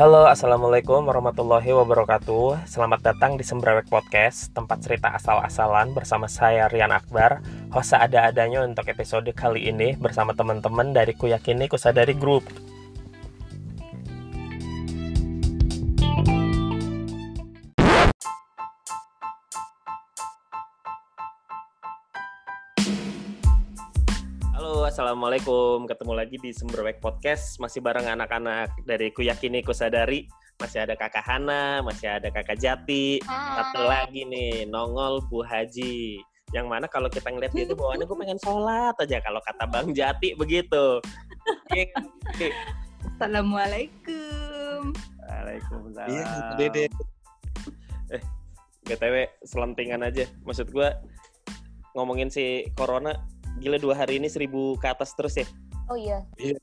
Halo, Assalamualaikum warahmatullahi wabarakatuh. Selamat datang di Sembrewek Podcast Tempat cerita asal-asalan bersama saya Rian Akbar. Host ada-adanya untuk episode kali ini Bersama teman-teman dari Kuyakini Kusadari Group Assalamualaikum. Ketemu lagi di Sumberwek Podcast. Masih bareng anak-anak dari Kuyakini Kusadari. Masih ada Kakak Hana, masih ada Kakak Jati. Hai. Satu lagi nih, nongol Bu Haji. Yang mana kalau kita ngeliat dia itu bawaannya gue pengen sholat aja. Kalau kata Bang Jati begitu. Assalamualaikum. Waalaikumsalam. Iya, Dede. Eh, BTW selentingan aja. Maksud gue ngomongin si Corona gila dua hari ini seribu ke atas terus ya oh iya iya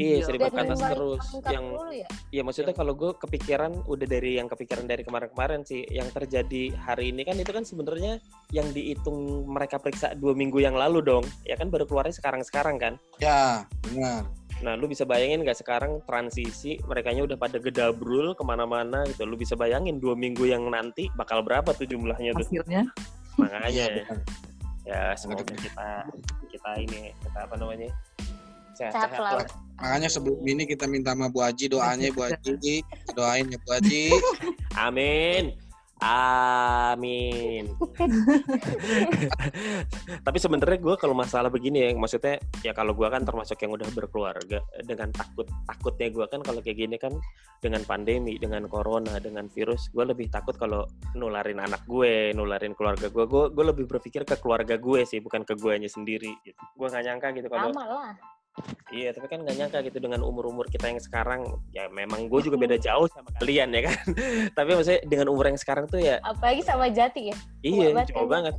Iya, seribu ke atas terus. Yang, ya? Iya, maksudnya kalau gue kepikiran udah dari yang kepikiran dari kemarin-kemarin sih, yang terjadi hari ini kan itu kan sebenarnya yang dihitung mereka periksa dua minggu yang lalu dong, ya kan baru keluarnya sekarang-sekarang kan? Ya, benar. Nah, lu bisa bayangin gak sekarang transisi mereka udah pada gedabrul ke mana-mana gitu. Lu bisa bayangin dua minggu yang nanti bakal berapa tuh jumlahnya tuh? Hasilnya? Makanya. ya ya semoga kita kita ini kita apa namanya sehat-sehat lah. Makanya sebelum ini kita minta sama Bu Haji doanya Bu Haji, doain ya Bu Haji. Amin. Amin. Tapi sebenarnya gue kalau masalah begini ya, maksudnya ya kalau gue kan termasuk yang udah berkeluarga dengan takut takutnya gue kan kalau kayak gini kan dengan pandemi, dengan corona, dengan virus, gue lebih takut kalau nularin anak gue, nularin keluarga gue. Gue lebih berpikir ke keluarga gue sih, bukan ke gue sendiri. Gitu. Gue nggak nyangka gitu kalau. Iya, tapi kan gak nyangka gitu dengan umur-umur kita yang sekarang, ya memang gue juga beda jauh sama kalian ya kan. tapi maksudnya dengan umur yang sekarang tuh ya. Apalagi sama Jati ya. Iya, jauh banget.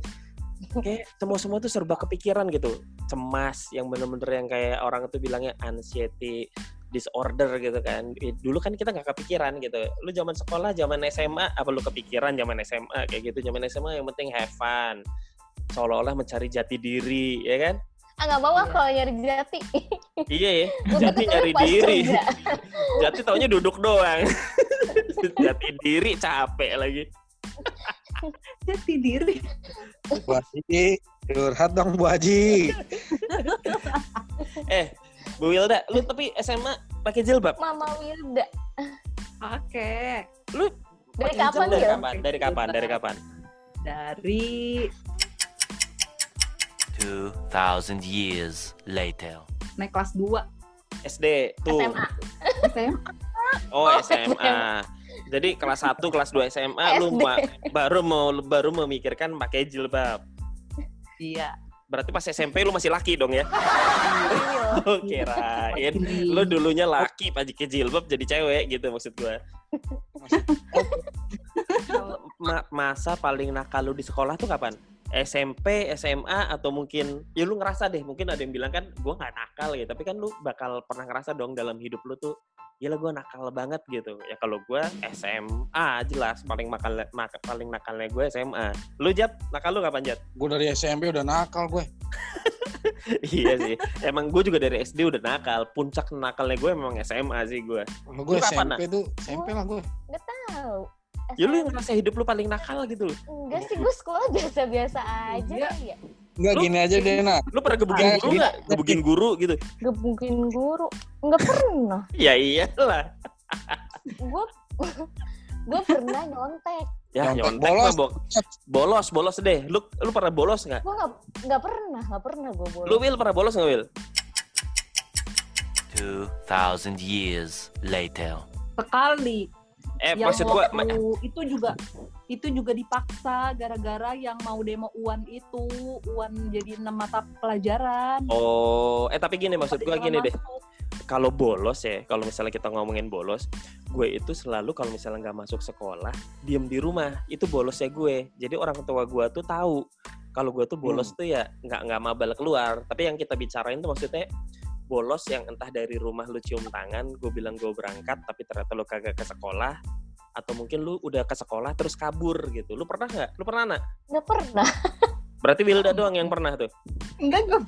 Kayak semua-semua tuh serba kepikiran gitu. Cemas, yang bener-bener yang kayak orang tuh bilangnya anxiety disorder gitu kan. Dulu kan kita nggak kepikiran gitu. Lu zaman sekolah, zaman SMA, apa lu kepikiran zaman SMA kayak gitu. Zaman SMA yang penting have fun. Seolah-olah mencari jati diri, ya kan? Ah nggak mau ah kalau nyari jati. Iya ya jati nyari diri. jati taunya duduk doang. Jati diri capek lagi. Jati diri. Bu Haji curhat dong Bu Haji. Eh Bu Wilda lu tapi SMA pakai jilbab? Mama Wilda. Pakai lu dari kapan dari kapan? Dari kapan? Dari kapan? Dari 2000 years later. Naik kelas 2. SD tuh. SMA. SMA. Oh, oh SMA. Jadi kelas 1, kelas 2 SMA SD. lu baru mau baru memikirkan pakai jilbab. Iya. Berarti pas SMP lu masih laki dong ya? oh, kirain lu dulunya laki pakai jilbab jadi cewek gitu maksud gua. masa paling nakal lu di sekolah tuh kapan? SMP, SMA atau mungkin ya lu ngerasa deh mungkin ada yang bilang kan gue nggak nakal gitu. Tapi kan lu bakal pernah ngerasa dong dalam hidup lu tuh gila gue nakal banget gitu. Ya kalau gue SMA jelas paling nakal mak, paling nakalnya gue SMA lu jat nakal lu kapan jat gue dari SMP udah nakal gue iya sih. Emang gue juga dari SD udah nakal. Puncak nakalnya gue memang SMA sih gue gue SMP tuh SMP lah gue nggak tahu Ya lu yang ngerasa hidup lu paling nakal gitu loh. Enggak sih, gue sekolah biasa-biasa aja Enggak. ya. Enggak gini aja deh, Nak. Lu pernah gebukin guru enggak? Gebukin guru gitu. Gebukin guru? Enggak pernah. ya iyalah. gue gue pernah nyontek. Ya, nyontek, bolos. Mah, bolos, bolos deh. Lu lu pernah bolos nggak? Gue nggak nggak pernah, nggak pernah gue bolos. Lu Will pernah bolos nggak Will? 2000 years later. Sekali eh yang maksud gua itu juga itu juga dipaksa gara-gara yang mau demo UAN itu. UAN jadi enam mata pelajaran. Oh eh tapi gini maksud gua gini deh. Kalau bolos ya kalau misalnya kita ngomongin bolos gue itu selalu kalau misalnya nggak masuk sekolah diem di rumah. Itu bolosnya gue. Jadi orang tua gue tuh tahu. Kalau gue tuh bolos hmm. tuh ya nggak nggak mabal keluar. Tapi yang kita bicarain tuh maksudnya bolos yang entah dari rumah lu cium tangan, gue bilang gue berangkat tapi ternyata lu kagak ke sekolah, atau mungkin lu udah ke sekolah terus kabur gitu. Lu pernah nggak? Lu pernah nak? Nggak pernah. Berarti Wilda doang yang pernah tuh. Enggak, gue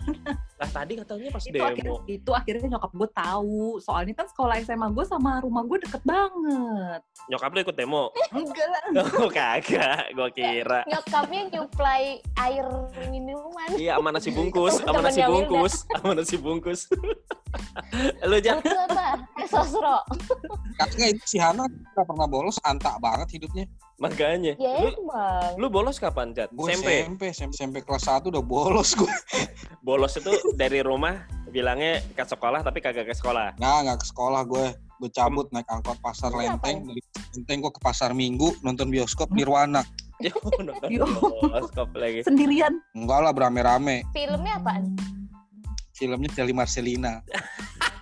Lah tadi katanya pas itu akhirnya, demo. itu akhirnya nyokap gue tahu. Soalnya kan sekolah SMA gue sama rumah gue deket banget. Nyokap lu ikut demo. Enggak lah. Oh kagak, gua kira. Nyokapnya nyuplai air minuman. Iya, sama nasi bungkus, sama nasi bungkus, sama nasi bungkus. lu Butuh apa? Eh, sosro. Kagak itu si Hana nggak pernah bolos, antak banget hidupnya. Makanya. Ya Lu, emang. lu bolos kapan, Jat? Gue SMP. SMP, SMP, SMP kelas 1 udah bolos gue. Bolos itu dari rumah bilangnya ke sekolah tapi kagak ke sekolah. Nah, nggak ke sekolah gue. Gue cabut naik angkot pasar Lu Lenteng. Dari Lenteng gue ke pasar Minggu nonton bioskop Nirwana. Nonton bioskop lagi. Sendirian. Enggak lah berame-rame. Filmnya apaan? Filmnya Sally Marcelina.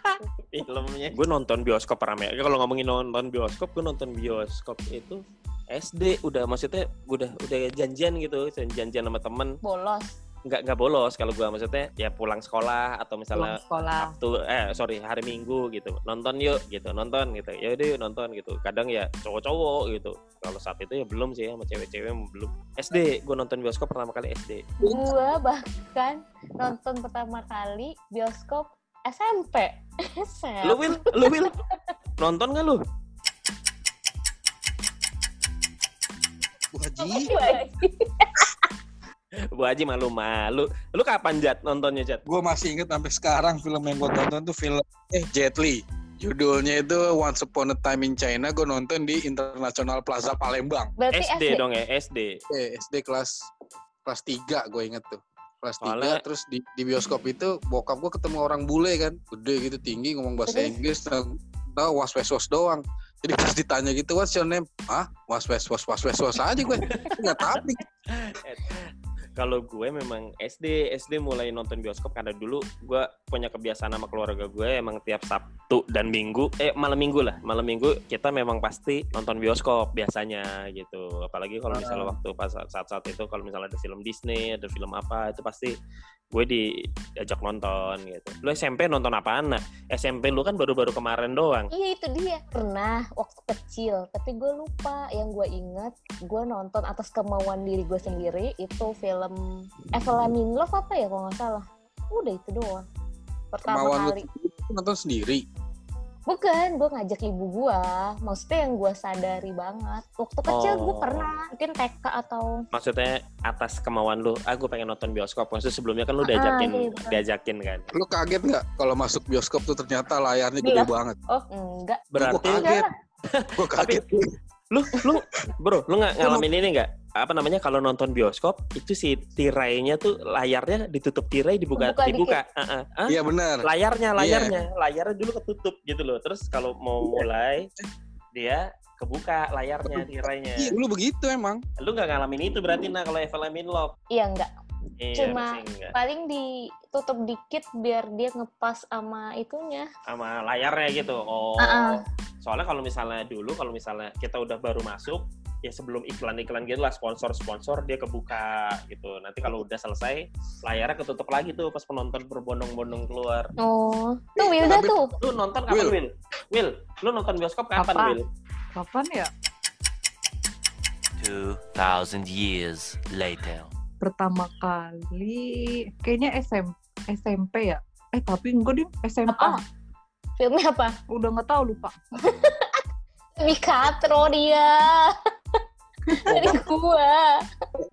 filmnya gue nonton bioskop rame kalau ngomongin nonton bioskop gue nonton bioskop itu SD udah maksudnya udah udah janjian gitu janjian sama temen Bolos. nggak nggak bolos kalau gue maksudnya ya pulang sekolah atau Pulang misalnya sekolah. waktu eh sorry hari minggu gitu nonton yuk gitu nonton gitu ya udah yuk nonton gitu kadang ya cowok-cowok gitu kalau saat itu ya belum sih sama cewek-cewek belum SD gue nonton bioskop pertama kali SD Gua bahkan nonton pertama kali bioskop SMP. SMP. lu Will lu Will nonton nggak lu Bu Haji, Bu Haji malu-malu lu kapan Jat nontonnya Jat gue masih inget sampai sekarang film yang gue tonton tuh film eh Jet Li. Judulnya itu Once Upon a Time in China. Gue nonton di International Plaza Palembang. Berarti SD dong ya SD Eh, SD kelas kelas 3 gue inget tuh. Kelas 3 Soalnya- terus di, di bioskop itu bokap gue ketemu orang bule kan. Gede gitu tinggi ngomong bahasa? Inggris. Tahu was was doang. Jadi pas ditanya gitu what's your name? Ah, was was was was was was aja gue. Enggak tahu. kalau gue memang SD SD mulai nonton bioskop karena dulu gue punya kebiasaan sama keluarga gue emang tiap Sabtu dan Minggu eh malam Minggu lah malam Minggu kita memang pasti nonton bioskop biasanya gitu apalagi kalau misalnya waktu pas saat-saat itu kalau misalnya ada film Disney ada film apa itu pasti gue diajak nonton gitu lu SMP nonton apaan nah SMP lu kan baru-baru kemarin doang Iya itu dia. Pernah waktu kecil, tapi gue lupa. Yang gue ingat, gue nonton atas kemauan diri gue sendiri itu film Evelyn in Love apa ya kalau nggak salah. Udah itu doang. Pertama Kemauan lu kali. sendiri, nonton sendiri. Bukan, gue ngajak ibu gue. Maksudnya yang gue sadari banget. Waktu kecil gue Oh. pernah, mungkin TK atau maksudnya atas kemauan lu ah gue pengen nonton bioskop maksudnya sebelumnya kan lu Ah, diajakin iya, betul. diajakin kan Lu kaget nggak kalau masuk bioskop tuh ternyata layarnya gede Iya. banget? oh enggak. berarti Gua kaget. Gue kaget. lu lu bro lu nggak ngalamin ini nggak apa namanya kalau nonton bioskop itu si tirainya tuh layarnya ditutup tirai dibuka Dibuka dibuka Ah, ah. Hah? Iya benar. layarnya Iya. layarnya layarnya dulu ketutup gitu loh terus kalau mau mulai dia kebuka layarnya tirainya Iya, dulu begitu emang. lu nggak ngalamin itu berarti nah kalau Evelyn in Love Iya enggak. iya Cuma- enggak. Paling ditutup dikit biar dia ngepas sama itunya. sama layarnya gitu oh Ah, ah. soalnya kalau misalnya dulu kalau misalnya kita udah baru masuk ya sebelum iklan-iklan gitu lah sponsor-sponsor dia kebuka gitu nanti kalau udah selesai layarnya ketutup lagi tuh pas penonton berbondong-bondong keluar Oh, tuh Wilda tuh. lu nonton kapan Will. Will Will lu nonton bioskop kapan Kapan? Will Kapan ya? 2,000 years later. Pertama kali kayaknya SM, SMP ya. Eh tapi enggak deh SMA. Apa? Filmnya apa? Udah nggak tahu lupa. Mikatro dia. Dari gua.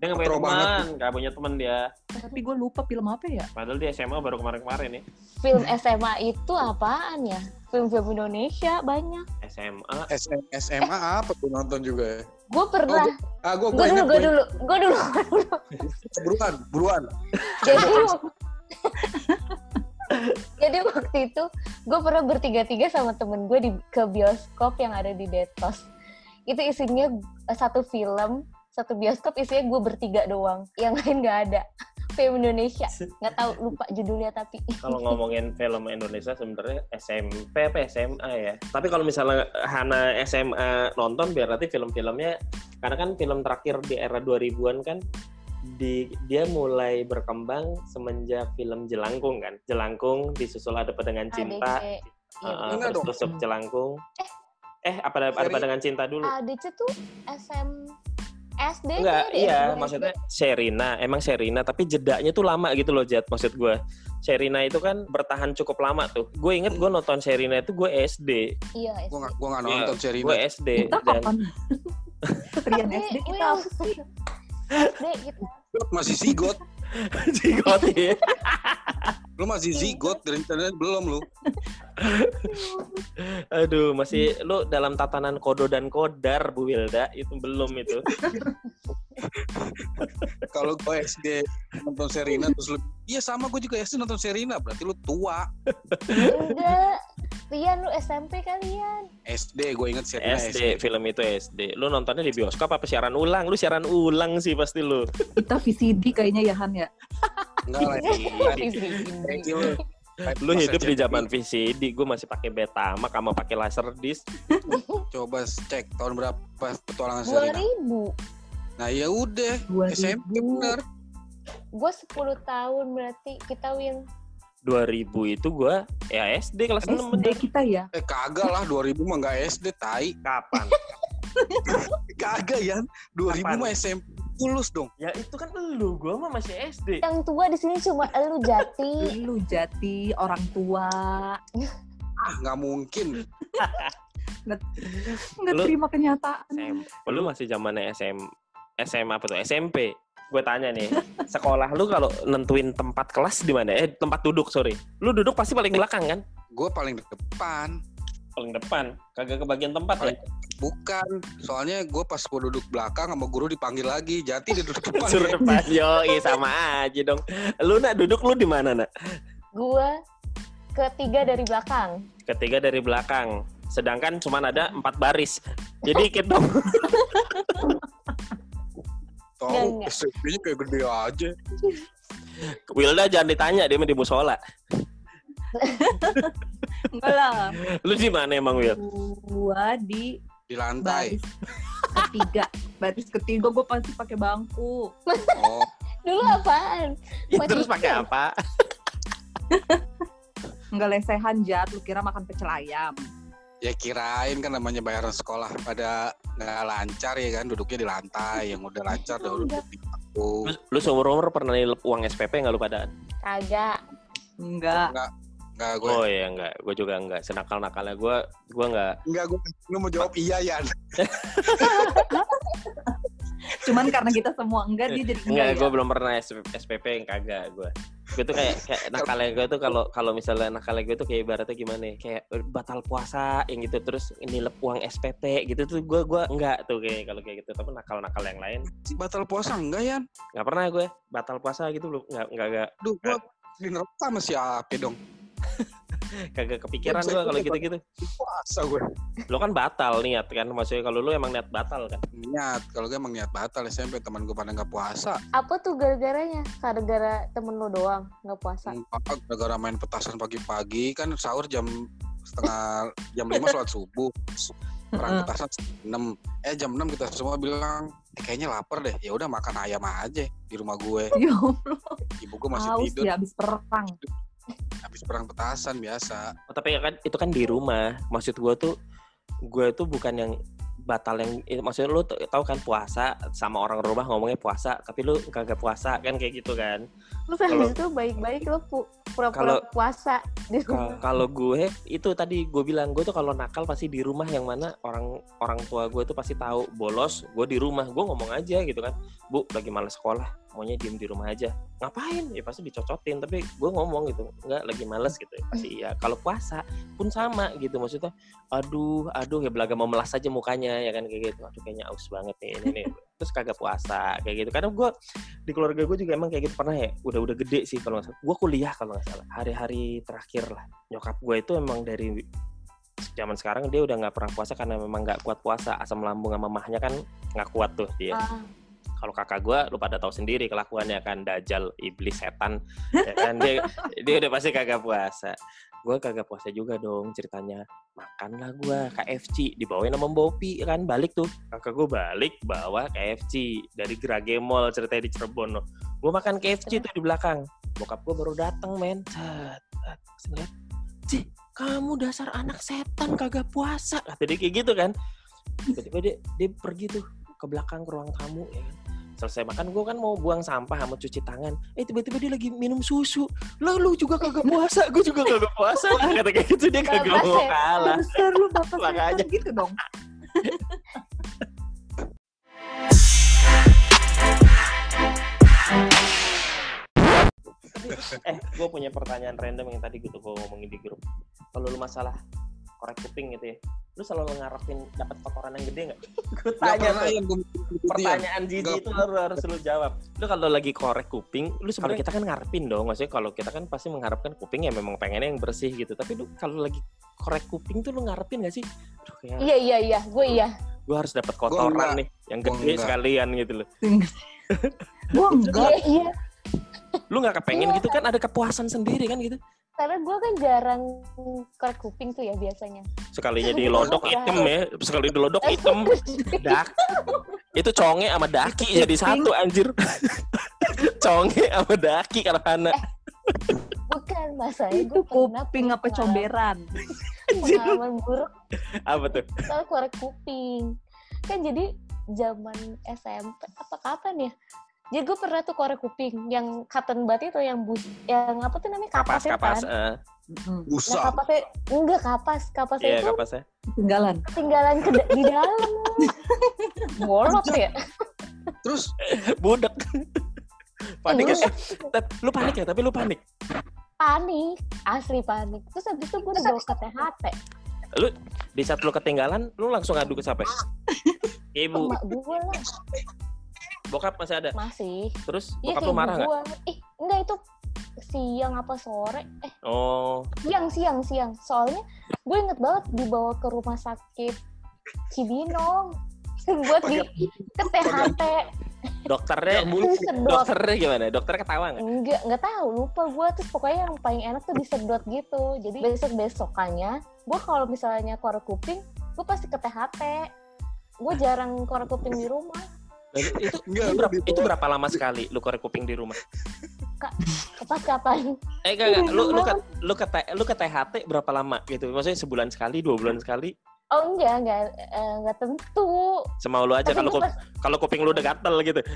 dia nggak punya teman nggak punya teman dia Tapi gue lupa film apa ya? padahal dia SMA baru kemarin-kemarin nih Film SMA itu apaan ya? Film-film Indonesia banyak. SMA SM, SMA apa tuh nonton juga ya? Gue pernah. Ah, gue Gue gue dulu, inget, gue gue dulu, gue dulu. buruan, buruan. Jadi Jadi waktu itu gue pernah bertiga-tiga sama temen gue di ke bioskop yang ada di Detos. Itu isinya eh, satu film, satu bioskop isinya gue bertiga doang. Yang lain nggak ada. Film Indonesia. Nggak tahu lupa judulnya tapi. kalau ngomongin film Indonesia sebenarnya SMP apa SMA ya. Tapi kalau misalnya Hana SMA nonton berarti film-filmnya karena kan film terakhir di era 2000-an kan di dia mulai berkembang semenjak film Jelangkung kan. Jelangkung disusul ada Pedangan Cinta, ADC. uh, Iya, Enggak terus tusuk Jelangkung. Eh, apa ada, Pedangan Cinta dulu? ADC tuh SM SD Enggak, dari iya, SD. maksudnya Sherina, emang Sherina, tapi jedanya tuh lama gitu loh, Jat, maksud gue. Sherina itu kan bertahan cukup lama tuh. Gue inget gue nonton Sherina itu gue SD. Iya, SD. Gue gak, gua nggak Iya, nonton Sherina. Gue SD. Kita Dan kapan? Tapi, SD kita? SD kita. Masih zigot. Zigot ya. Lu masih zigot dari internet belum lu. Aduh, masih lu dalam tatanan kodo dan kodar, Bu Wilda. Itu belum itu. Kalau gue SD nonton Sherina terus lu Iya sama gue juga SD nonton Sherina berarti lu tua. Enggak. Rian lu SMP kalian. SD gue inget Sherina SD. SD, film itu SD. Lu nontonnya di bioskop apa siaran ulang? Lu siaran ulang sih pasti lu. Kita VCD kayaknya ya Han ya. Enggak lah. Thank you lu. Hidup di zaman VCD, gue masih pakai Betamax sama pakai Laserdisc. Coba cek tahun berapa petualangan Sherina. 2000. Nah ya udah 2000. SMP bener. Gue 10 tahun berarti kita Will. 2000 itu gue ya SD kelas 6 SD kita ya. Eh kagak lah 2000 mah nggak SD tai. Kapan? Kagak ya. 2000 Kapan? mah SMP lulus dong. ya itu kan lu, gue mah masih SD. Yang tua di sini cuma elu jati. Lu jati orang tua. Ah nggak mungkin. Nggak terima kenyataan. SMP. Lu masih zamannya SM SMA apa tuh? SMP. Gue tanya nih, sekolah lu kalau nentuin tempat kelas di mana? Eh, tempat duduk, sorry. Lu duduk pasti paling belakang kan? Gue paling depan. Paling depan. Kagak kebagian tempat ya? Paling- Bukan, soalnya gue pas gue duduk belakang sama guru dipanggil lagi. Jati dia duduk depan. Suruh ya. depan. Yoi, sama aja dong. Lu nak duduk lu di mana nak? Gue ketiga dari belakang. Ketiga dari belakang. Sedangkan cuma ada empat baris. Jadi dikit dong. Tahu. SMP-nya kayak gede aja. Wilda jangan ditanya dia mah di musola. Enggak lah. Lu di mana emang Wil? Gua di Di lantai. baris ketiga. Baris ketiga gue pasti pakai bangku. Oh, Dulu apaan? Ya, terus pakai chicken. apa? Enggak lesehan jat. Lu kira makan pecel ayam. ya kirain kan namanya bayaran sekolah pada nggak lancar ya kan duduknya di lantai yang udah lancar udah duduk di bangku Lu, lu seumur umur pernah nilep uang SPP nggak lu padaan? Kagak. Enggak. nggak gue Oh iya enggak, gue juga enggak. Senakal nakalnya gue, gue enggak. nggak gue lu mau jawab iya ya Cuman karena kita semua enggak dia jadi enggak, Enggak, ya. gue belum pernah SPP, SPP yang kagak gue. Gue tuh kayak kayak nakalnya gue tuh kalau kalau misalnya nakalnya gue tuh kayak ibaratnya gimana ya? Kayak batal puasa yang gitu terus nilep uang SPP gitu tuh gue gue enggak tuh kayak kalau kayak gitu. Tapi nakal-nakal yang lain batal puasa enggak ya nggak pernah gue batal puasa gitu belum nggak nggak nggak Duh, gue di neraka sama si Ape dong. kagak kepikiran gue kalau gitu-gitu. Puasa gue. Lo kan batal niat kan, maksudnya kalau lu emang niat batal kan. Niat, kalau gue emang niat batal SMP teman gue pada nggak puasa. Apa tuh gara-garanya? Gara-gara temen lu doang nggak puasa. Gara-gara main petasan pagi-pagi kan sahur jam setengah jam lima sholat subuh. Perang petasan jam 6. Eh jam 6 kita semua bilang eh, kayaknya lapar deh. Ya udah makan ayam aja di rumah gue. Ya Allah, Ibu gue masih haus tidur ya abis perang. Habis perang petasan biasa. Oh, tapi kan itu kan di rumah. Maksud gue tuh, gue tuh bukan yang batal yang maksudnya lu t- tahu kan puasa sama orang rumah ngomongnya puasa tapi lu kagak puasa kan kayak gitu kan Lu habis itu baik-baik lu pu- pura-pura Kalau- puasa di Ka- rumah. kalau gue itu tadi gue bilang gue tuh kalau nakal pasti di rumah yang mana orang orang tua gue tuh pasti tahu bolos gue di rumah gue ngomong aja gitu kan bu lagi males sekolah maunya diem di rumah aja ngapain? Ya pasti dicocotin tapi gue ngomong gitu nggak lagi males gitu. Ya pasti iya kalau puasa pun sama gitu maksudnya aduh aduh ya belaga mau melas aja mukanya ya kan kayak gitu. Aduh kayaknya aus banget nih ini nih. Terus kagak puasa kayak gitu. Karena gue di keluarga gue juga emang kayak gitu pernah ya udah udah gede sih kalau nggak gue kuliah kalau nggak salah hari-hari terakhir lah. Nyokap gue itu emang dari zaman sekarang dia udah nggak pernah puasa karena memang nggak kuat puasa asam lambung sama mahnya kan nggak kuat tuh dia. Ah, kalau kakak gue lu pada tahu sendiri kelakuannya kan dajal iblis setan ya kan? Dia dia udah pasti kagak puasa. Gue kagak puasa juga dong ceritanya. Makanlah gue KFC dibawain sama Bopi kan? Balik tuh. Kakak gue balik bawa KFC dari Gerage Mall ceritanya di Cirebon. Loh gue makan KFC tuh di belakang. Bokap gue baru datang men. Set. Terus ngeliat, Cih, kamu dasar anak setan kagak puasa. Kata dia kayak gitu kan. Tiba-tiba dia dia pergi tuh ke belakang ke ruang tamu ya kan. Selesai makan gue kan mau buang sampah sama cuci tangan. Eh tiba-tiba dia lagi minum susu. Lo lu juga kagak puasa. Gue juga kagak puasa. Kata kayak gitu dia kagak mau saya- kalah. Besar lu bapak Makanya. gitu dong. eh gue punya pertanyaan random yang tadi gitu gue ngomongin di grup. Kalau lu masalah korek kuping gitu ya. Lu selalu ngarepin dapat kotoran yang gede nggak? Gue Gak tanya tuh. yang gue pertanyaan Jiji Nggak itu lu harus lu jawab. Lu kalau lagi korek kuping lu sebenarnya kita kan ngarepin dong maksudnya kalau kita kan pasti mengharapkan kuping ya memang pengennya yang bersih gitu. Tapi lu kalau lagi korek kuping tuh lu ngarepin gak sih? Aduh, kayak Iya iya iya, gue iya. gue harus dapat kotoran nih yang gede enggak. sekalian gitu loh. Gua enggak. Iya iya. lu nggak kepengen Iya. gitu kan? Ada kepuasan sendiri kan gitu Karena gue kan jarang korek kuping tuh ya biasanya. sekalinya dilodok Iya. hitam ya sekali dilodok hitam dak itu conge sama daki jadi satu anjir conge sama daki karena Bukan masalahnya Itu gue pernah kuping apa comberan? Pengalaman buruk apa tuh soal korek kuping. Kan jadi zaman SMP apa kapan ya? Jadi gue pernah tuh korek kuping yang cotton bud itu yang bus yang apa tuh namanya kapas kapas, itu kapas kan? eh. Mm, Nah, busa. kapasnya enggak kapas, kapasnya iya itu kapasnya Ketinggalan. ketinggalan ke di dalam. Bolot ya. Terus budak panik ya. Eh, lu panik ya tapi lu panik Panik, asli panik. Terus habis itu gue dibawa ke THT. di saat lu ketinggalan lu langsung ngadu ke siapa ibu Emak gue lah bokap masih ada masih. terus Iya bokap lu marah nggak. Ih, enggak itu siang apa sore? Eh, oh siang siang siang. Soalnya gue inget banget dibawa ke rumah sakit Cibinong buat di ke THT dokternya dokternya gimana dokter ketawa nggak Enggak, enggak tahu, lupa gue terus pokoknya yang paling enak tuh disedot gitu. Jadi besok besokannya, gue kalau misalnya korek kuping, gue pasti ke THT. Gue jarang korek kuping di rumah. Itu Enggak, itu berapa, itu berapa lama sekali lu korek kuping di rumah Pas kapan? eh enggak, enggak. lu lu ke lu ke T- lu ke THT berapa lama gitu maksudnya sebulan sekali dua bulan sekali Oh enggak, enggak, eh, enggak tentu. semau lu aja kalau pas- kalau kuping lu udah gatel gitu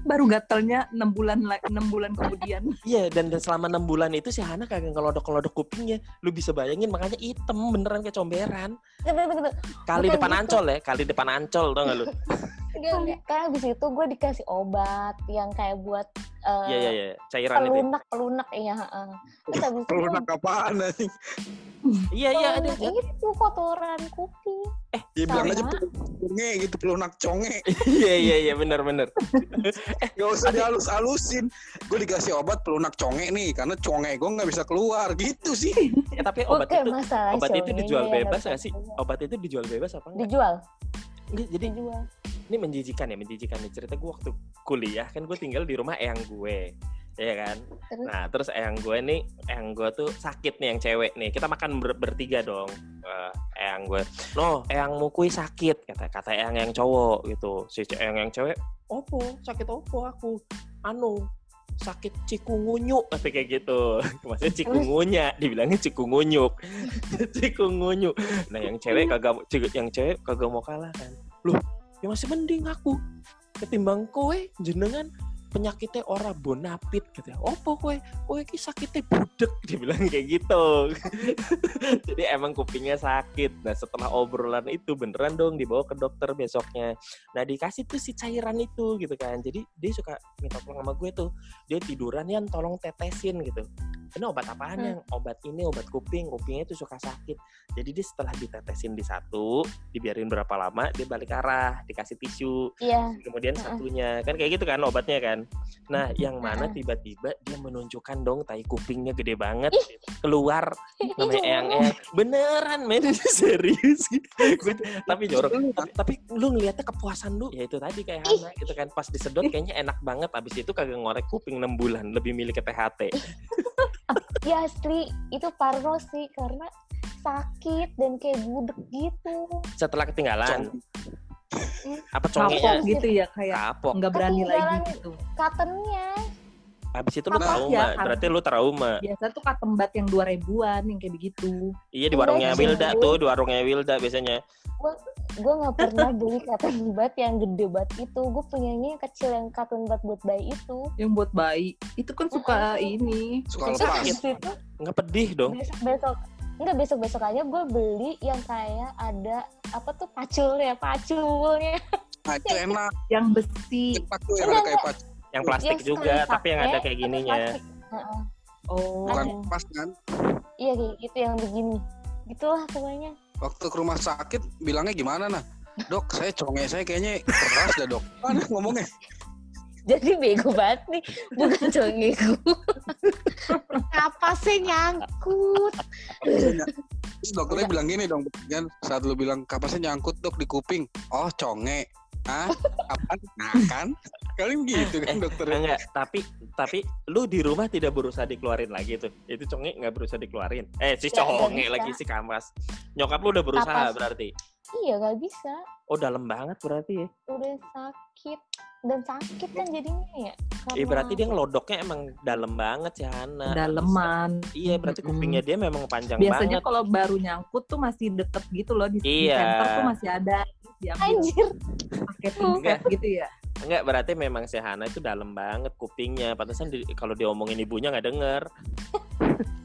Baru gatelnya 6 bulan la- 6 bulan kemudian. Iya dan, dan selama enam bulan itu si Hana kagak ngelodok ngelodok kupingnya. Lu bisa bayangin makanya hitam beneran kayak comberan. Kali Bukan depan gitu. ancol ya, kali depan ancol tau gak lu? Enggak, enggak. Kan abis itu gue dikasih obat yang kayak buat eh, Iya iya iya, cairan itu. ya. pelunak, pelunak, iya. heeh. Terus abis itu Pelunak apaan anjing? Iya iya ada. pelunak itu kotoran kuping. Ya bilang aja pelunak conge gitu, pelunak conge. Iya iya iya benar benar. Gak usah dihalus-halusin. Gue dikasih obat pelunak conge nih, karena conge gue nggak bisa keluar gitu sih. Ya, tapi obat Bukan itu obat itu dijual bebas nggak sih? Obat itu dijual bebas apa enggak? Dijual, Enggak, jadi dijual. Ini menjijikan ya menjijikan nih. Cerita gue waktu kuliah kan gue tinggal di rumah eyang gue ya kan? Terus? nah terus eyang gue nih eyang gue tuh sakit nih yang cewek nih. Kita makan ber- bertiga dong Eh, eyang gue. No eyang mukui sakit kata kata eyang yang cowok gitu. Si eyang yang cewek opo? Sakit opo aku? Anu sakit cikungunyuk kata kayak gitu. Maksudnya cikungunya dibilangnya cikungunyuk. Cikungunyuk. Nah yang cewek kagak yang cewek kagak mau kalah kan. Loh ya masih mending aku ketimbang kowe jenengan penyakitnya ora bonapit gitu opo kowe? Kowe ki sakitnya budek dibilang kayak gitu. Jadi emang kupingnya sakit. Nah setelah obrolan itu beneran dong dibawa ke dokter besoknya. Nah dikasih tuh si cairan itu gitu kan. Jadi dia suka minta tolong sama gue tuh. Dia tiduran ya tolong tetesin gitu. Ini obat apaan Hmm. yang obat ini obat kuping. Kupingnya itu suka sakit. Jadi dia setelah ditetesin di satu dibiarin berapa lama dia balik arah dikasih tisu. Iya. kemudian Heeh. satunya. Kan kayak gitu kan obatnya kan nah yang mana tiba-tiba dia menunjukkan dong tai kupingnya gede banget. Keluar namanya eyang eyang. Beneran men serius. Tapi jorok. tapi, tapi lu ngeliatnya kepuasan lu. Ya itu tadi kayak. Hana gitu kan. Pas disedot kayaknya enak banget. Abis itu kagak ngorek kuping 6 bulan. Lebih milih ke THT Ya asli. Itu parno sih. Karena sakit dan kayak budek gitu. setelah ketinggalan apa Kapok congenya gitu ya kayak kapok nggak berani lagi gitu. Cottonnya. abis itu lu Apa trauma ya, kan? berarti lu trauma Biasa tuh katembat yang dua ribuan yang kayak begitu. iya di warungnya Wilda gue- tuh di warungnya Wilda biasanya gue nggak pernah beli bud yang gede banget itu gue punyanya yang kecil yang bud buat bayi itu Yang buat bayi. Itu kan suka ini. Suka lepas. habis itu Nggak pedih dong. besok besok enggak besok besok aja gue beli yang kayak ada apa tuh paculnya paculnya Nah, itu enak. Yang besi. Pacu yang ada kayak pacu. Yang plastik Yang juga, sekali tapi yang ada kayak gininya. Oh. Bukan Ada. pas kan. iya kayak gitu yang begini gitulah pokoknya Waktu ke rumah sakit bilangnya gimana nah? Dok, saya conge saya kayaknya keras dah dok. Mana ngomongnya? Jadi bego banget nih bukan conge gue apa sih nyangkut Terus dokternya bilang gini dong, kan saat lu bilang kapasnya nyangkut dok di kuping. Oh conge. Hah? Apaan? Nah kan? Kalian gitu kan Eh, dokternya. Enggak, tapi tapi lu di rumah tidak berusaha dikeluarin lagi tuh. Itu conge nggak berusaha dikeluarin. Eh, si conge lagi si kamas. Nyokap lu udah berusaha Kapas. berarti. Iya gak bisa Oh, dalam banget berarti ya. udah sakit dan sakit kan jadinya ya Eh, berarti dia ngelodoknya emang dalam banget sih Hana. Daleman. Iya, berarti kupingnya dia memang panjang Biasanya banget. kalau baru nyangkut tuh masih deket gitu loh di, di Iya. center tuh masih ada diambil anjir pakai pinset gitu ya. Enggak, berarti memang si Hana itu dalam banget kupingnya. Pantesan di- kalau diomongin ibunya nggak denger.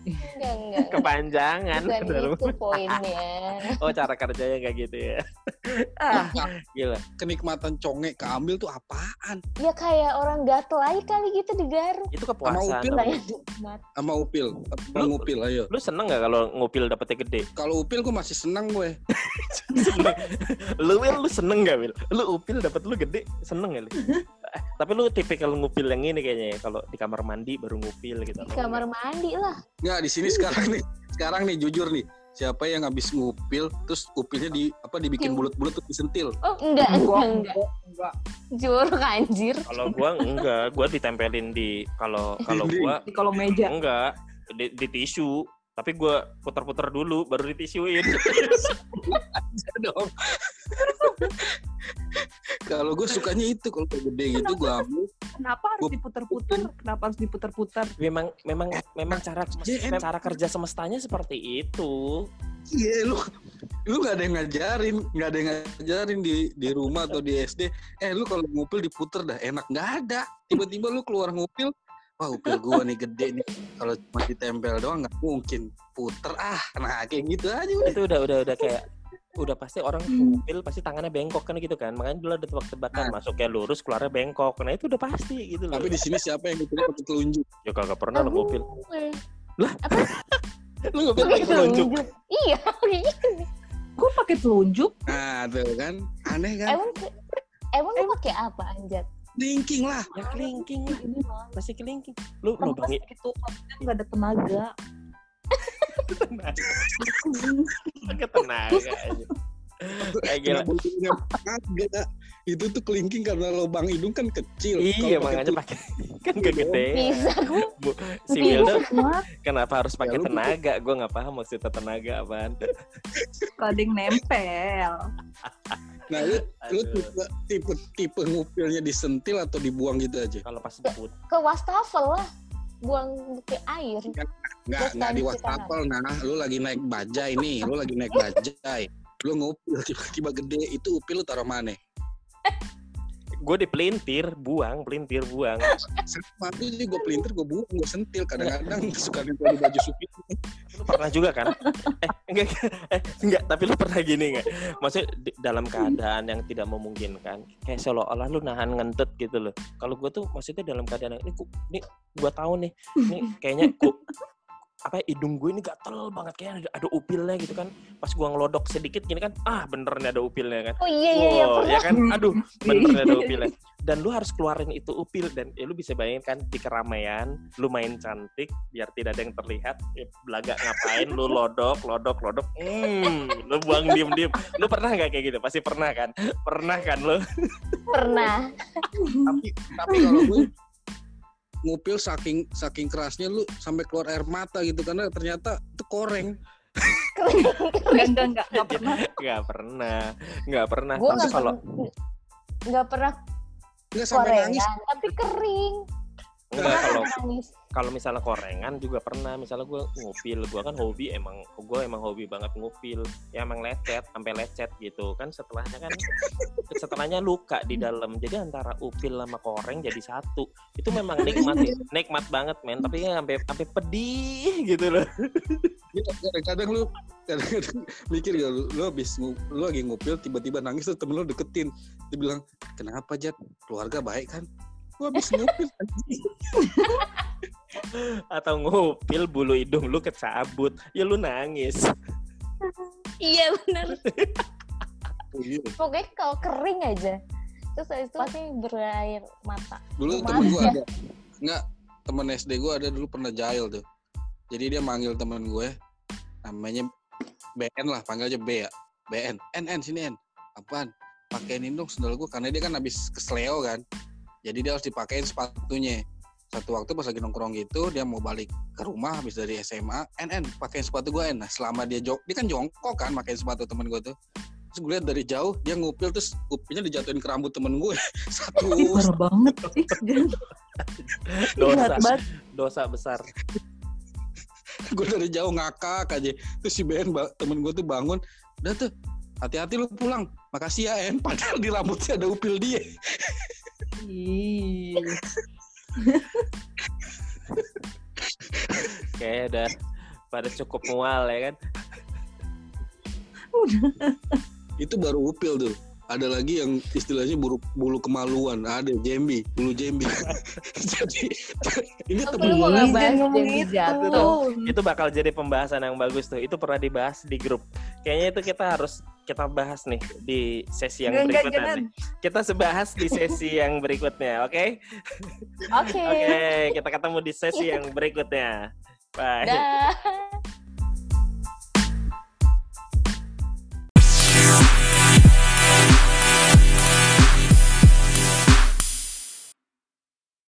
enggak enggak Kepanjangan. bukan Dalam- itu poinnya Oh, cara kerjanya kayak gitu ya. Ah, gila. Kenikmatan conge keambil tuh apaan? ya kayak orang gatel aja kali gitu digaruk Itu kepuasan. Upil. Kayak nikmat. Sama upil. Sama Lu- ngupil, ayo. Lu seneng nggak kalau ngupil dapetnya gede? Kalau upil gue masih senang gue. Seneng. lu Wil, lu seneng gak Wil? Lu upil dapet lu gede, seneng gak lu? Eh, Tapi lu tipikal ngupil yang ini kayaknya ya, kalau di kamar mandi baru ngupil gitu. di kamar mandi lah Nggak, di sini sekarang nih. Sekarang nih jujur nih. Siapa yang habis ngupil terus upilnya di apa dibikin bulat-bulat terus disentil. oh enggak enggak enggak enggak. jorok anjir Kalau gua enggak, gua ditempelin di kalau kalau gua Di kolom meja. enggak di, di tisu. Tapi gua putar-putar dulu baru ditisuin. dong. Kalau gue sukanya itu kalau kayak gede gitu gue ambil. Kenapa harus diputer-puter? Kenapa harus diputer-puter? memang memang memang cara JN. cara kerja semestanya seperti itu. Iya lu lu nggak ada yang ngajarin nggak ada yang ngajarin di di rumah atau di SD eh lu kalau ngupil diputer dah enak nggak ada tiba-tiba lu keluar ngupil wah upil gua nih gede nih kalau cuma ditempel doang nggak mungkin puter ah nah kayak gitu aja udah Itu udah udah udah kayak udah pasti orang ngupil pasti tangannya bengkok kan gitu kan. Makanya dulu ada tebak-tebakan masuknya lurus keluarnya bengkok. Nah itu udah pasti gitu loh. Tapi di sini siapa yang ngupil pakai telunjuk? Ya kagak pernah lo ngupil Gue. lu ngupil Pakai pakai telunjuk? iya Gue pakai telunjuk. nah tuh kan. Aneh kan? Emang emang lu pakai apa anjat? Linking lah. Ya kelingking lah. Ini masih kelingking. Lu Kan lubangin gitu, maksudnya nggak ada tenaga. Pakai tenaga aja. Kayak gila. Kenapa hidungnya agak itu tuh kelingking karena lubang hidung kan kecil. Iya makanya pakai kan kegedean bisa Bu, si Wilda kenapa harus pakai Ya, tenaga? Gue nggak paham maksudnya tenaga apaan. Ada yang nempel. nah lu lu tipe tipe tipe ngupilnya disentil atau dibuang gitu aja? Kalau pas diput ke wastafel lah buang ke air. Nggak Terus nggak di wastafel nah lu lagi naik bajai nih lu lagi naik bajai. Lu ngupil tiba-tiba gede itu upil lu taruh mana gue dipelintir buang pelintir buang. Sama tuh sih gue pelintir gue buang gue sentil kadang-kadang. Suka nempel di baju supir. Lu pernah juga kan? Eh enggak eh enggak tapi lu pernah gini enggak maksudnya di- dalam keadaan yang tidak memungkinkan kayak seolah-olah lu nahan ngentet gitu loh. Kalau gue tuh maksudnya dalam keadaan yang, ini ini gue tahu nih ini kayaknya ku, apa ya, hidung gue ini gatel banget kayak ada, ada upilnya gitu kan. Pas gua ngelodok sedikit gini kan ah bener nih ada upilnya kan. Oh iya iya iya Wow, ya kan? Aduh bener nih ada upilnya. Dan lu harus keluarin itu upil dan ya lu bisa bayangin kan di keramaian lu main cantik biar tidak ada yang terlihat ya, belaga ngapain lu lodok lodok lodok hmm lu buang diem diem lu pernah nggak kayak gitu? Pasti pernah kan? Pernah kan lu? Pernah. Tapi tapi kalau gue ngupil saking saking kerasnya lu sampai keluar air mata gitu karena ternyata itu koreng. Enggak, enggak, enggak, enggak pernah. nggak pernah. Nggak pernah. Gue tapi kalau pernah nggak pernah nggak sampai nangis. tapi kering Enggak kalau kalau misalnya korengan juga pernah. Misalnya gue ngupil gue kan hobi emang gue emang hobi banget ngupil. Ya emang lecet sampai lecet gitu kan. Setelahnya kan setelahnya luka di dalam. Jadi antara upil sama koreng jadi satu. Itu memang nikmat ya. nikmat banget men. Tapi ya sampai sampai pedih gitu loh. Iya, kadang-kadang lu kadang-kadang mikir gak lu, lu habis lu lagi ngupil tiba-tiba nangis tuh temen lu deketin. Dia bilang kenapa Jat? Keluarga baik kan gua habis ngupil atau ngupil bulu hidung lu kecabut. Ya lu nangis. Iya benar. Pokoknya kalau kering aja. Terus habis itu pasti berair mata. dulu Maaf temen gua ya. ada. Nggak temen SD gua ada dulu pernah jahil tuh. Jadi dia manggil temen gue namanya BN lah panggil aja B ya. BN N. N sini N. Apaan? Pakein dong sendal gue karena dia kan habis kesleo kan jadi dia harus dipakein sepatunya. Satu waktu pas lagi nongkrong gitu dia mau balik ke rumah habis dari SMA N N pakein sepatu gue N nah selama dia jok dia kan jongkok kan pakein sepatu temen gue tuh. Terus gue lihat dari jauh dia ngupil terus ngupilnya dijatuhin ke rambut temen gue satu. Ih, parah banget. Ih, jangan. dosa. Dosa besar. Gue dari jauh ngakak aja. Terus si Ben temen gue tuh bangun. Udah tuh hati-hati lu pulang. Makasih ya En. Padahal di rambutnya ada upil dia Ih. kayak udah pada cukup mual ya kan itu baru upil tuh ada lagi yang istilahnya bulu, bulu kemaluan ada jembi bulu jembi jadi ini Oke, temen gue ngomong Jambi itu. jatuh. itu bakal jadi pembahasan yang bagus tuh. Itu pernah dibahas di grup. Kayaknya itu kita harus kita bahas nih di sesi yang enggak, berikutnya. jangan. Kita sebahas di sesi yang berikutnya, oke? Oke. Oke, kita ketemu di sesi yang berikutnya. Bye. Dah.